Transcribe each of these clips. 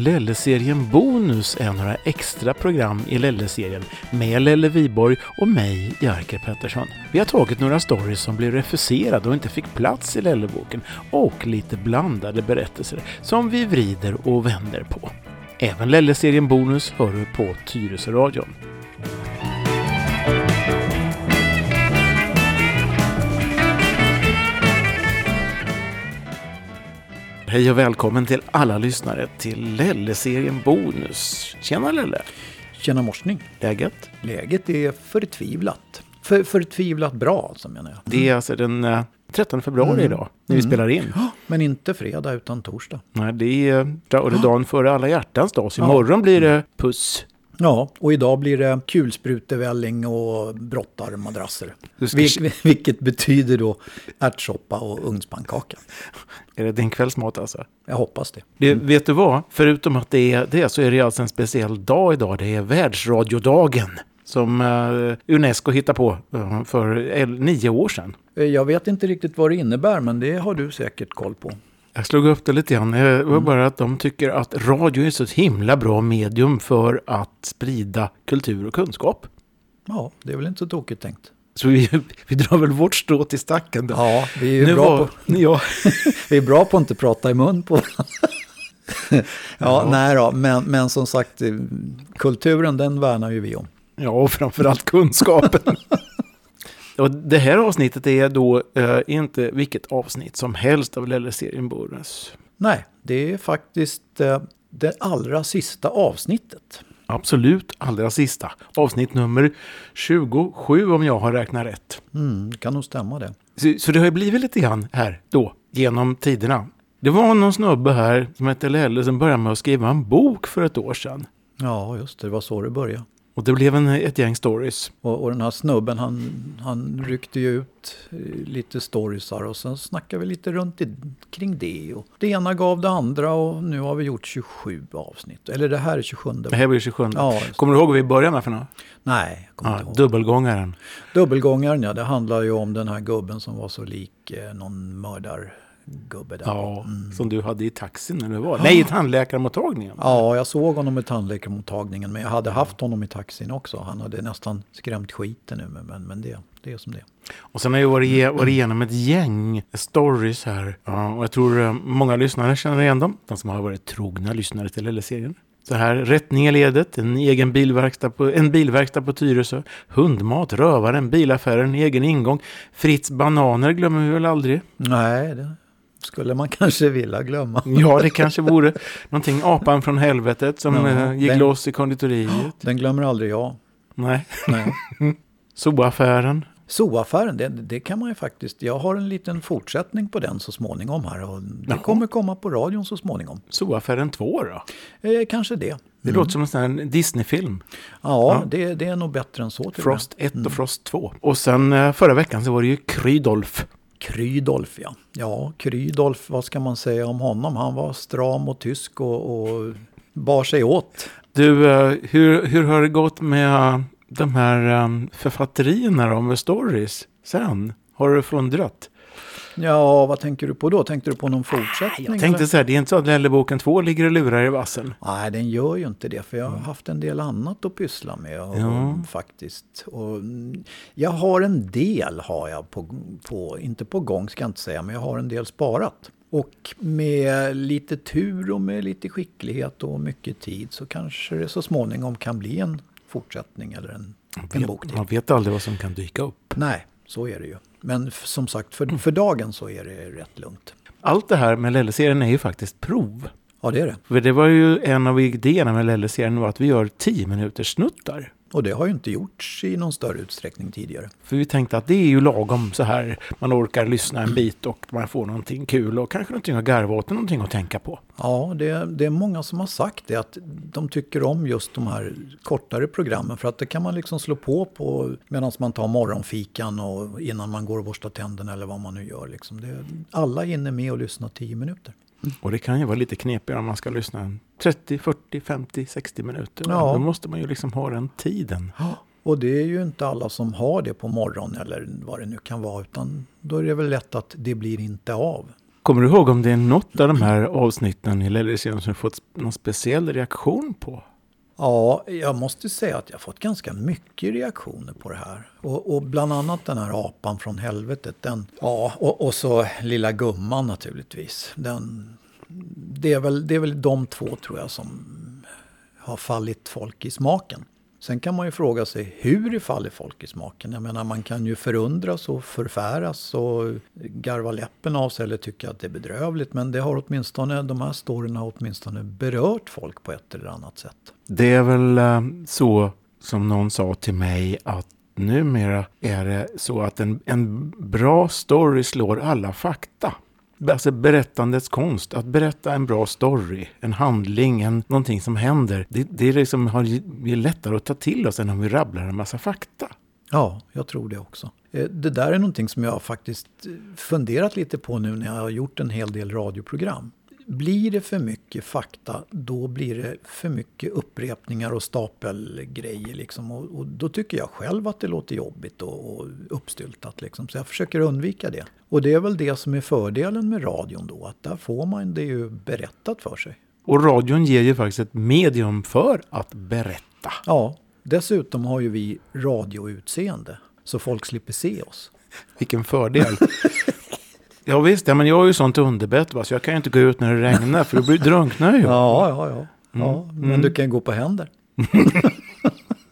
Lelle-serien Bonus är några extra program i Lelle-serien med Lelle Viborg och mig, Jerker Pettersson. Vi har tagit några stories som blev refuserade och inte fick plats i Lelleboken och lite blandade berättelser som vi vrider och vänder på. Även Lelle-serien Bonus hör du på Tyresöradion. Hej och välkommen till alla lyssnare till Lelle-serien Bonus. Tjena Lelle! Tjena morsning! Läget? Läget är förtvivlat. För, förtvivlat bra alltså menar jag. Det är alltså den eh, 13 februari Mm. idag, när vi Mm. spelar in. Men inte fredag utan torsdag. Nej, det är, eh, och det är dagen före alla hjärtans dag, så imorgon blir det puss. Ja, och idag blir det kulsprutevälling och brottarmadrasser. Ska, Vil, vilket betyder då ärtsoppa och ugnspannkaka. Är det din kvällsmat alltså? Jag hoppas det. Det, vet du vad? Förutom att det är det så är det alltså en speciell dag idag. Det är världsradiodagen. Som eh, Unesco hittade på eh, för nio år sedan. Eh, Jag vet inte riktigt vad det innebär, men det har du säkert koll på. Jag slog upp det lite grann. Det var bara att de tycker att radio är så ett himla bra medium för att sprida kultur och kunskap. Ja, det är väl inte så tokigt tänkt. Så vi, vi drar väl vårt strå till stacken då. Ja, vi är ju bra, var, på, ja, vi är bra på att inte prata i mun på ja, Ja. nej då, men, men som sagt, eh, kulturen den värnar ju vi om. ja, och framförallt kunskapen. Och det här avsnittet är då eh, inte vilket avsnitt som helst av Lelle-serien Bonus. Nej, det är faktiskt eh, det allra sista avsnittet. Absolut allra sista. Avsnitt nummer 27 om jag har räknat rätt. Mm, det kan nog stämma det. Så, så det har ju blivit lite grann här då, genom tiderna. Det var någon snubbe här som hette Lelle som började med att skriva en bok för ett år sedan. Ja, just det, det var så det började. Och det blev en, ett gäng stories. Och, och den här snubben han, han ryckte ju ut eh, lite storiesar och sen snackade vi lite runt i, kring det. Och det ena gav det andra och nu har vi gjort 27 avsnitt. Eller det här är 27. Det här blir 27. Ja. Kommer du ihåg vad vi började med för något? Nej, jag kommer Ja, inte ihåg. dubbelgångaren. Dubbelgångaren, ja. Det handlar ju om den här gubben som var så lik eh, någon mördargubbe där. Ja, Mm. som du hade i taxin när du var. Nej, i tandläkarmottagningen. Ja, jag såg honom i tandläkarmottagningen, men jag hade haft honom i taxin också. Han hade nästan skrämt skiten nu, men, men, men det, det är som det. Och sen har jag varit, varit igenom ett gäng stories här. Ja, och jag tror eh, många lyssnare känner igen dem. De som har varit trogna lyssnare till LL-serien. Så här, rättning i ledet, en egen bilverkstad på, en bilverkstad på Tyresö, hundmat, rövaren, bilaffären, egen ingång, Fritz bananer glömmer vi väl aldrig. Nej, det skulle man kanske vilja glömma. Ja, det kanske vore någonting, apan från helvetet som Ja, eh, gick den- loss i konditoriet. Den glömmer aldrig jag. Nej, Nej. zooaffären. Zooaffären, det, det kan man ju faktiskt. Jag har en liten fortsättning på den så småningom här. Och det Jaha. kommer komma på radion så småningom. Zooaffären 2 då? Eh, kanske det. Det låter som en sån Disney-film. Ja, Ja. Det, det är nog bättre än så. Frost och 1 Mm. och Frost 2. Och sen eh, förra veckan så var det ju Krydolf. Krydolf, ja. Ja, Krydolf, vad ska man säga om honom? Han var stram och tysk och, och bar sig åt. Du, eh, hur, hur har det gått med eh, de här eh, författerierna då, med stories sen? Har du fundrat? Ja, vad tänker du på då? Tänkte du på någon fortsättning? Jag tänkte eller? så här, det är inte så att Lelleboken 2 ligger och lurar i vassen. Nej, den gör ju inte det. För jag har haft en del annat att pyssla med. Och, Ja. faktiskt. Och, mm, jag har en del, har jag på, på, inte på gång ska jag inte säga, men jag har en del sparat. Och med lite tur och med lite skicklighet och mycket tid så kanske det så småningom kan bli en fortsättning eller en, en bok till. Man vet aldrig vad som kan dyka upp. Nej, så är det ju. Men som sagt, för, för dagen så är det rätt lugnt. Allt det här med Lelle-serien är ju faktiskt prov. Ja, det är det. För det var ju en av idéerna med Lelle-serien var att vi gör 10 minuters snuttar. Och det har ju inte gjorts i någon större utsträckning tidigare. För vi tänkte att det är ju lagom så här. Man orkar lyssna en bit och man får någonting kul och kanske någonting att garva åt någonting att tänka på. Ja, det, det är många som har sagt det, att de tycker om just de här kortare programmen. För att det kan man liksom slå på, på medan man tar morgonfikan och innan man går och borstar tänderna eller vad man nu gör. Liksom. Det, alla hinner med och lyssna 10 minuter. Och det kan ju vara lite knepigare om man ska lyssna en 30, 40, 50, 60 minuter. Ja. Då måste man ju liksom ha den tiden. Och det är ju inte alla som har det på morgonen eller vad det nu kan vara. Utan då är det väl lätt att det blir inte av. Kommer du ihåg om det är något av de här avsnitten i Lellerserien som fått någon speciell reaktion på? Ja, jag måste säga att jag har fått ganska mycket reaktioner på det här. Och, och bland annat den här apan från helvetet. Den, ja, och, och så lilla gumman naturligtvis. Den, det, är väl, det är väl de två tror jag som har fallit folk i smaken. Sen kan man ju fråga sig hur det faller folk i smaken. Jag menar man kan ju förundras och förfäras och garva läppen av sig eller tycka att det är bedrövligt. Men det har åtminstone, de här storyna har åtminstone berört folk på ett eller annat sätt. Det är väl eh, så som någon sa till mig att numera är det så att en, en bra story slår alla fakta alltså berättandets konst. Att berätta en bra story, en handling, en, någonting som händer. Det, det är liksom, har, är lättare att ta till oss än om vi rabblar en massa fakta. Ja, jag tror det också. Eh, det där är någonting som jag faktiskt funderat lite på nu när jag har gjort en hel del radioprogram blir det för mycket fakta, då blir det för mycket upprepningar och stapelgrejer. Liksom. Och, och då tycker jag själv att det låter jobbigt och, och uppstyltat. Liksom. Så jag försöker undvika det. Och det är väl det som är fördelen med radion då, att där får man det ju berättat för sig. Och radion ger ju faktiskt ett medium för att berätta. Ja, dessutom har ju vi radioutseende, så folk slipper se oss. Vilken fördel. Ja visst, ja, men jag har ju sånt underbett va, så jag kan ju inte gå ut när det regnar för då blir drunknar ju. Ja, ja, ja. ja mm. Men du kan gå på händer.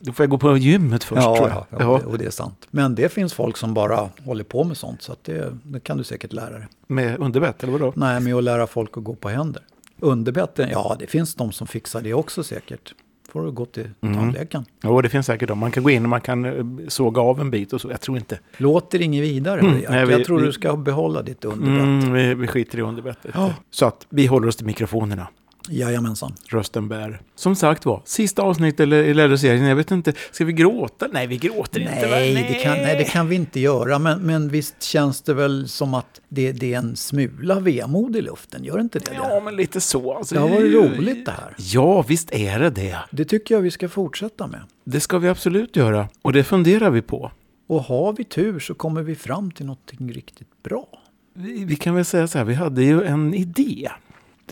Då får jag gå på gymmet först ja, tror jag. Ja, ja. Och det är sant. Men det finns folk som bara håller på med sånt. Så det, det, kan du säkert lära dig. Med underbett eller vadå? Nej, med att lära folk att gå på händer. Underbetten, ja det finns de som fixar det också säkert får du gå till mm. tandläkaren. Jo, det finns säkert de. Man kan gå in och man kan eh, såga av en bit och så. Jag tror inte. Låter inget vidare. Mm. Nej, vi, jag tror vi, du ska behålla ditt underbett. Mm, vi, vi skiter i underbettet. Ja. Så att vi håller oss till mikrofonerna. Jajamensan. Rösten bär. Som sagt var, sista avsnittet i Läderserien, jag vet inte, ska vi gråta? Nej, vi gråter nej, inte. Nej. Det kan, nej, det kan vi inte göra. Men, men visst känns det väl som att det, det är en smula vemod i luften, gör inte det? Ja, men lite så. Alltså, det har varit roligt det här. Ja, visst är det det. Det tycker jag vi ska fortsätta med. Det ska vi absolut göra, och det funderar vi på. Och har vi tur så kommer vi fram till någonting riktigt bra. Vi, vi kan väl säga så här, vi hade ju en idé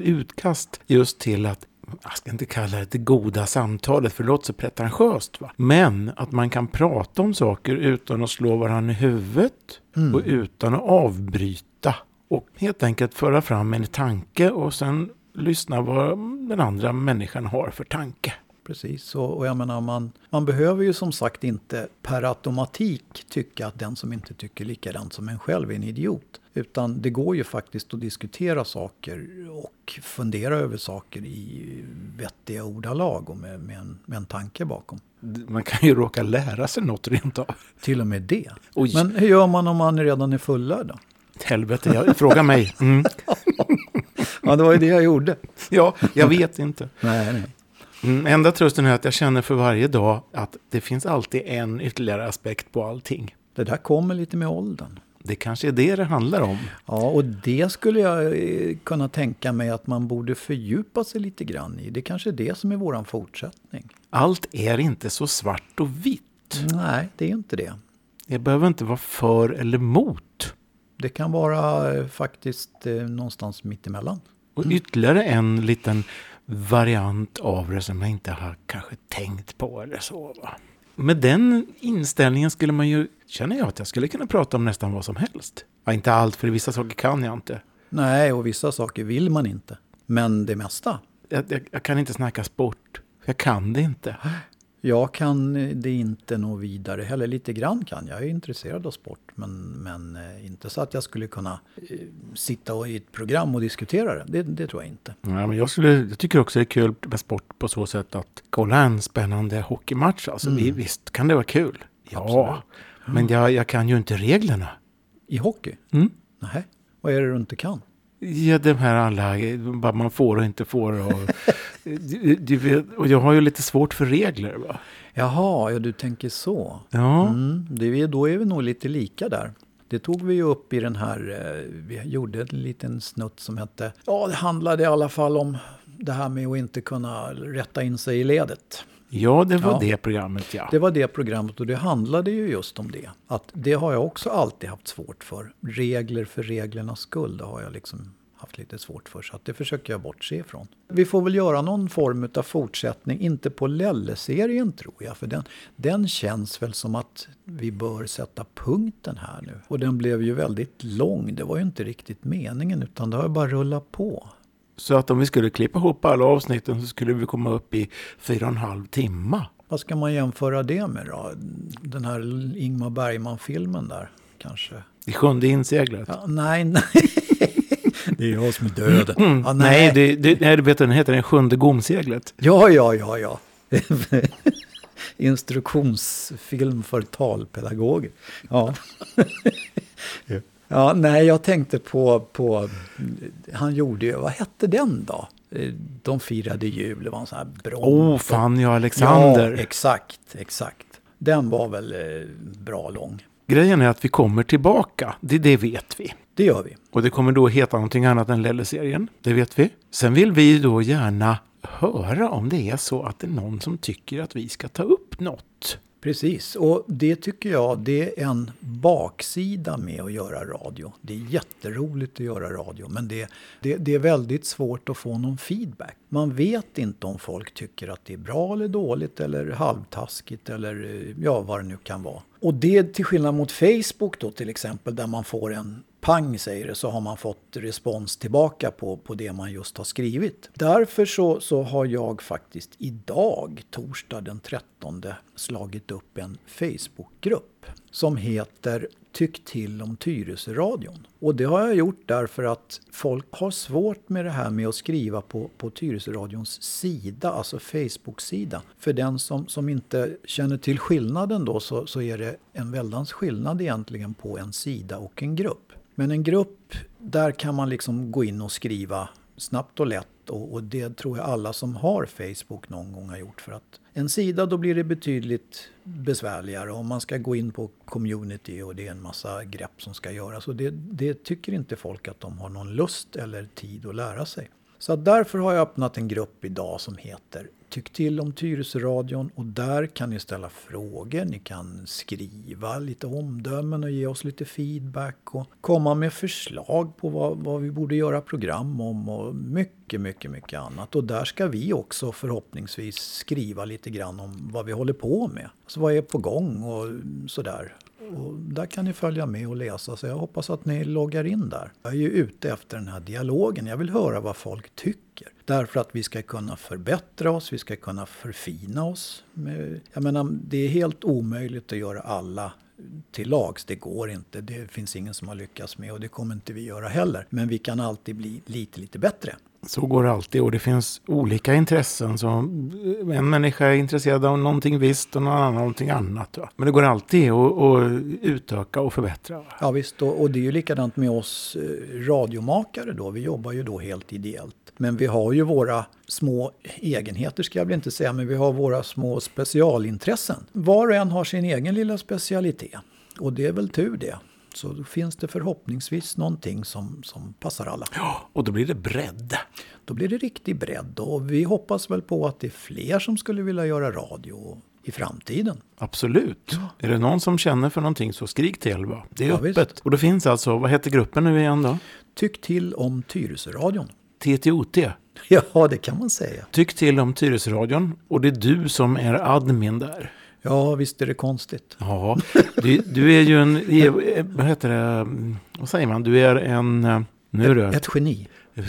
utkast just till att jag ska inte kalla det det goda samtalet för det låter så pretentiöst. Va? Men att man kan prata om saker utan att slå varandra i huvudet mm. och utan att avbryta. Och helt enkelt föra fram en tanke och sen lyssna vad den andra människan har för tanke. Precis, och, och jag menar man, man behöver ju som sagt inte per automatik tycka att den som inte tycker likadant som en själv är en idiot. Utan det går ju faktiskt att diskutera saker och fundera över saker i vettiga ordalag och med, med, en, med en tanke bakom. Man kan ju råka lära sig något rent av. Till och med det. Oj. Men hur gör man om man redan är fullärd då? Helvete, jag, fråga mig. Mm. ja, det var ju det jag gjorde. Ja, jag vet inte. nej, nej. Mm, enda trösten är att jag känner för varje dag att det finns alltid en ytterligare aspekt på allting. Det där kommer lite med åldern. Det kanske är det det handlar om. Ja, och det skulle jag eh, kunna tänka mig att man borde fördjupa sig lite grann i. Det kanske är det som är våran fortsättning. Allt är inte så svart och vitt. Nej, det är inte det. Det behöver inte vara för eller mot. Det kan vara eh, faktiskt eh, någonstans mittemellan. Och ytterligare en liten variant av det som jag inte har kanske tänkt på eller så. Va? Med den inställningen skulle man ju, känner jag att jag skulle kunna prata om nästan vad som helst. Ja, inte allt, för vissa saker kan jag inte. Nej, och vissa saker vill man inte. Men det mesta. Jag, jag, jag kan inte snacka sport. Jag kan det inte. Jag kan det inte nå vidare heller. Lite grann kan jag. Jag är intresserad av sport. Men, men eh, inte så att jag skulle kunna eh, sitta i ett program och diskutera det. Det, det tror jag inte. Ja, men jag, skulle, jag tycker också det är kul med sport på så sätt att kolla en spännande hockeymatch. Alltså, mm. Visst kan det vara kul. Ja, Absolut. men jag, jag kan ju inte reglerna. I hockey? Mm. Nej. Vad är det du inte kan? Ja, de här alla, vad man får och inte får. Och, du, du vet, och jag har ju lite svårt för regler. Va? Jaha, ja du tänker så. Ja. Mm, det, då är vi nog lite lika där. Det tog vi ju upp i den här, eh, vi gjorde en liten snutt som hette, ja det handlade i alla fall om det här med att inte kunna rätta in sig i ledet. Ja, det var ja, det programmet ja. Det var det programmet och det handlade ju just om det. Att det har jag också alltid haft svårt för. Regler för reglernas skull, det har jag liksom haft lite svårt för. Så att det försöker jag bortse ifrån. Vi får väl göra någon form av fortsättning, inte på Lelle-serien tror jag. För den, den känns väl som att vi bör sätta punkten här nu. Och den blev ju väldigt lång. Det var ju inte riktigt meningen utan det har ju bara rullat på. Så att om vi skulle klippa ihop alla avsnitten så skulle vi komma upp i fyra och en halv timme. Vad ska man jämföra det med då? Den här Ingmar Bergman-filmen där kanske? I sjunde inseglet? Ja, nej, nej. det är jag som är döden. Mm, ja, nej, nej, det, det, nej, du vet den heter den sjunde gomseglet. Ja, ja, ja, ja. Instruktionsfilm för talpedagoger. Ja. ja, nej, jag tänkte på, på, han gjorde ju, vad hette den då? De firade jul, det var en sån här brons. Oh, Fanny och Alexander. Ja, exakt, exakt. Den var väl eh, bra lång. Grejen är att vi kommer tillbaka, det, det vet vi. Det gör vi. Och det kommer då heta någonting annat än Lelle-serien, det vet vi. Sen vill vi då gärna höra om det är så att det är någon som tycker att vi ska ta upp något. Precis, och det tycker jag det är en baksida med att göra radio. Det är jätteroligt att göra radio men det, det, det, är väldigt svårt att få någon feedback. Man vet inte om folk tycker att det är bra eller dåligt eller halvtaskigt eller eh, ja, vad det nu kan vara. Och det till skillnad mot Facebook då till exempel där man får en pang säger det, så har man fått respons tillbaka på, på det man just har skrivit. Därför så, så har jag faktiskt idag, torsdag den 13, slagit upp en Facebookgrupp som heter Tyck till om Tyresöradion. Och det har jag gjort därför att folk har svårt med det här med att skriva på, på Tyresöradions sida, alltså Facebook-sida. För den som, som inte känner till skillnaden då så, så är det en väldans skillnad egentligen på en sida och en grupp. Men en grupp, där kan man liksom gå in och skriva snabbt och lätt och, och, det tror jag alla som har Facebook någon gång har gjort. För att en sida då blir det betydligt besvärligare om man ska gå in på community och det är en massa grepp som ska göras. Och det, det tycker inte folk att de har någon lust eller tid att lära sig. Så därför har jag öppnat en grupp idag som heter Tyck till om Tyresöradion och där kan ni ställa frågor, ni kan skriva lite omdömen och ge oss lite feedback och komma med förslag på vad, vad vi borde göra program om och mycket, mycket, mycket annat. Och där ska vi också förhoppningsvis skriva lite grann om vad vi håller på med. Alltså vad är på gång och sådär. Och där kan ni följa med och läsa, så jag hoppas att ni loggar in där. Jag är ju ute efter den här dialogen, jag vill höra vad folk tycker. Därför att vi ska kunna förbättra oss, vi ska kunna förfina oss. Jag menar, det är helt omöjligt att göra alla till lags. Det går inte. Det finns ingen som har lyckats med och det kommer inte vi göra heller. Men vi kan alltid bli lite, lite bättre. Så går det alltid och det finns olika intressen. Så en människa är intresserad av någonting visst och någon annan någonting annat. Va? Men det går alltid att, att utöka och förbättra. Va? Ja visst, och, och det är ju likadant med oss eh, radiomakare då. Vi jobbar ju då helt ideellt. Men vi har ju våra små egenheter ska jag väl inte säga, men vi har våra små specialintressen. Var och en har sin egen lilla specialitet. Och det är väl tur det. Så då finns det förhoppningsvis någonting som, som passar alla. Ja, och då blir det bredd. Då blir det riktig bredd och vi hoppas väl på att det är fler som skulle vilja göra radio i framtiden. Absolut. Ja. Är det någon som känner för någonting så skrik till. Va? Det är ja, öppet. Visst. Och då finns alltså, vad heter gruppen nu igen då? Tyck till om Tyresöradion. TTOT. Ja, det kan man säga. Tyck till om Tyresöradion och det är du som är admin där. Ja, visst är det konstigt. Ja, du, du är ju en, vad heter det, vad säger man, du är en, nu är det. Ett geni.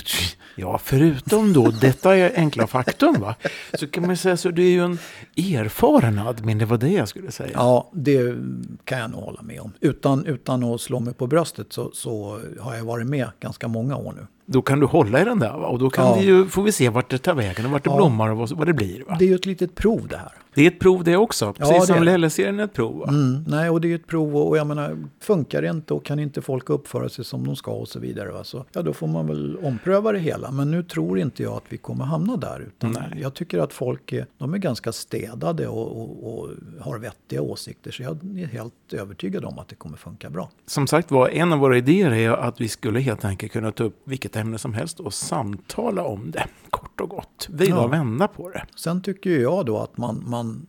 Ja, förutom då detta är enkla faktum va. Så kan man säga så du är ju en erfaren admin, det var det jag skulle säga. Ja, det kan jag nog hålla med om. Utan, utan att slå mig på bröstet så, så har jag varit med ganska många år nu då kan du hålla i den där. Va? Och då kan ja. ju, får vi se vart det tar vägen och vart det ja. blommar och vad, det blir. Va? Det är ju ett litet prov det här. Det är ett prov det också, precis ja, som Lelle-serien är ett prov. Mm, nej, och det är ett prov och jag menar, funkar det inte och kan inte folk uppföra sig som de ska och så vidare. Va? Så, ja, då får man väl ompröva det hela. Men nu tror inte jag att vi kommer hamna där. Utan nej. Jag tycker att folk är, de är ganska städade och, och, och har vettiga åsikter. Så jag är helt övertygad om att det kommer funka bra. Som sagt var, en av våra idéer är att vi skulle helt enkelt kunna ta upp vilket ämne som helst och samtala om det kort och gott. Vrida ja. och vända på det. Sen tycker jag då att man, man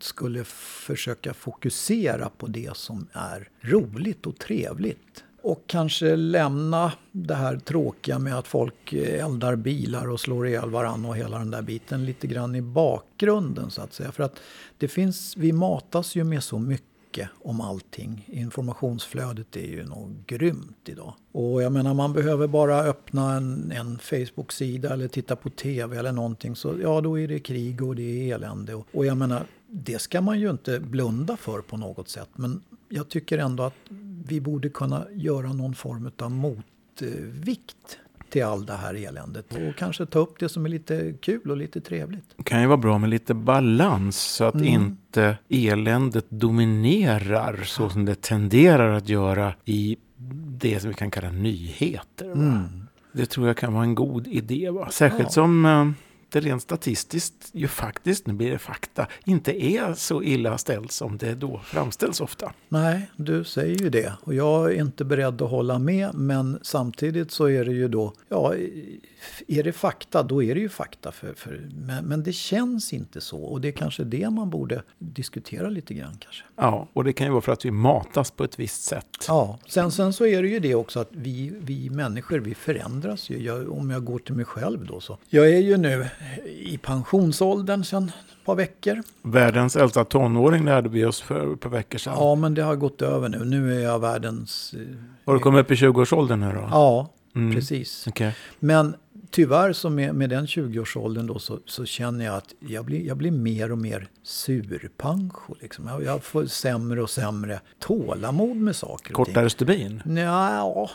skulle försöka fokusera på det som är roligt och trevligt. och kanske lämna det här tråkiga med att folk eldar bilar och slår ihjäl varandra och hela den där biten lite grann i bakgrunden så att säga. För att det finns, vi matas ju med så mycket om allting. Informationsflödet är ju nog grymt idag. Och jag menar man behöver bara öppna en, en Facebook-sida eller titta på TV eller någonting så ja då är det krig och det är elände. Och, och jag menar det ska man ju inte blunda för på något sätt. Men jag tycker ändå att vi borde kunna göra någon form av motvikt till all det här eländet. Och kanske ta upp det som är lite kul och lite trevligt. Det kan ju vara bra med lite balans så att mm. inte eländet dominerar så som det tenderar att göra i det som vi kan kalla nyheter. Mm. Det tror jag kan vara en god idé. Va? Särskilt ja. som eh, det rent statistiskt ju faktiskt, nu blir det fakta, inte är så illa ställt som det då framställs ofta. Nej, du säger ju det. Och jag är inte beredd att hålla med, men samtidigt så är det ju då, ja, är det fakta, då är det ju fakta. För, för, men, men det känns inte så. Och det är kanske det man borde diskutera lite grann kanske. Ja, och det kan ju vara för att vi matas på ett visst sätt. Ja, sen, sen så är det ju det också att vi, vi människor, vi förändras ju. Jag, om jag går till mig själv då så. Jag är ju nu i pensionsåldern sedan ett par veckor. Världens äldsta tonåring lärde vi oss för ett par veckor sedan. Ja, men det har gått över nu. Nu är jag världens... Eh, har du kommit upp i 20-årsåldern nu då? Ja, mm. precis. Okay. Men tyvärr så med, med den 20-årsåldern då så, så, känner jag att jag blir, jag blir mer och mer surpancho. Liksom. Jag, jag får sämre och sämre tålamod med saker Kortare stubin? Ja,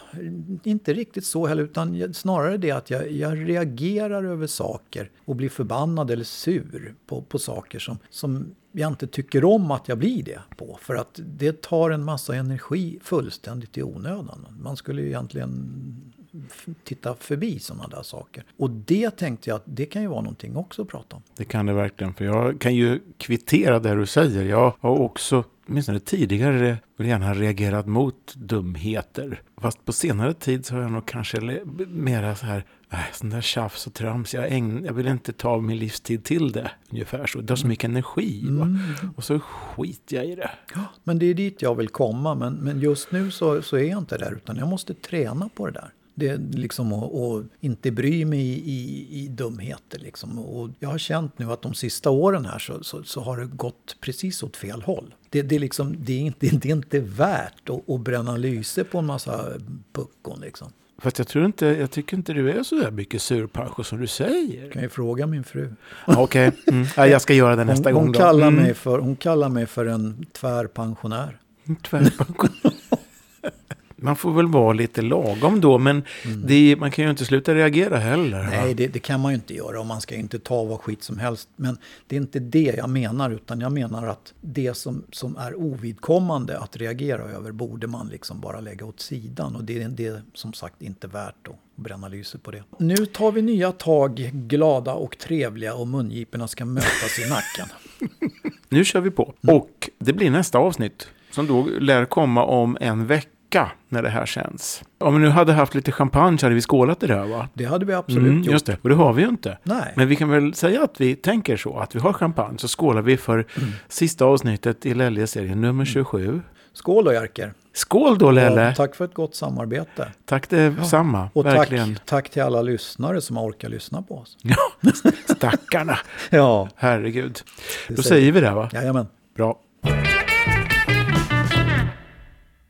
inte riktigt så heller. Utan snarare det att jag, jag reagerar över saker och blir förbannad eller sur på, på saker som, som jag inte tycker om att jag blir det på. För att det tar en massa energi fullständigt i onödan. Man skulle ju egentligen titta förbi sådana där saker. Och det tänkte jag att det kan ju vara någonting också att prata om. Det kan det verkligen, för jag kan ju kvittera det du säger. Jag har också åtminstone tidigare vill gärna reagerat mot dumheter. Fast på senare tid så har jag nog kanske mera så här, äh, sån där tjafs och trams, jag, ägn, jag vill inte ta min livstid till det. Ungefär så. Det har så mycket energi. Mm. Och så skiter jag i det. Ja, men det är dit jag vill komma. Men, men just nu så, så är jag inte där, utan jag måste träna på det där. Det liksom att, inte bry mig i, i, i, dumheter. Liksom. Och jag har känt nu att de sista åren här så, så, så har det gått precis åt fel håll. Det, det, liksom, det, är, inte, det är inte värt att, att bränna lyse på en massa puckon. Liksom. Fast jag, tror inte, jag tycker inte du är så där mycket surpancho som du säger. Kan ju fråga min fru. Okej, okay. mm. ja, jag ska göra det nästa hon, gång. Hon kallar, mm. mig för, hon kallar mig för en tvärpensionär. Tvärpensionär. Man får väl vara lite lagom då, men mm. det, man kan ju inte sluta reagera heller. Nej, det, det, kan man ju inte göra och man ska inte ta vad skit som helst. Men det är inte det jag menar, utan jag menar att det som, som är ovidkommande att reagera över borde man liksom bara lägga åt sidan. Och det är det som sagt inte värt att bränna lyset på det. Nu tar vi nya tag, glada och trevliga och mungiporna ska mötas i nacken. nu kör vi på. Mm. Och det blir nästa avsnitt som då lär komma om en vecka när det här känns. Om vi nu hade haft lite champagne så hade vi skålat i det här va? Det hade vi absolut mm, gjort. Just det, och det har vi ju inte. Nej. Men vi kan väl säga att vi tänker så, att vi har champagne, så skålar vi för mm. sista avsnittet i Lelje-serien, nummer 27. Mm. Skål då Jerker! Skål då Lelle! Ja, tack för ett gott samarbete. Tack detsamma, ja. Och verkligen. Tack, tack till alla lyssnare som orkar lyssna på oss. Ja, stackarna! ja. Herregud. Då säger vi det va? Jajamän. Bra.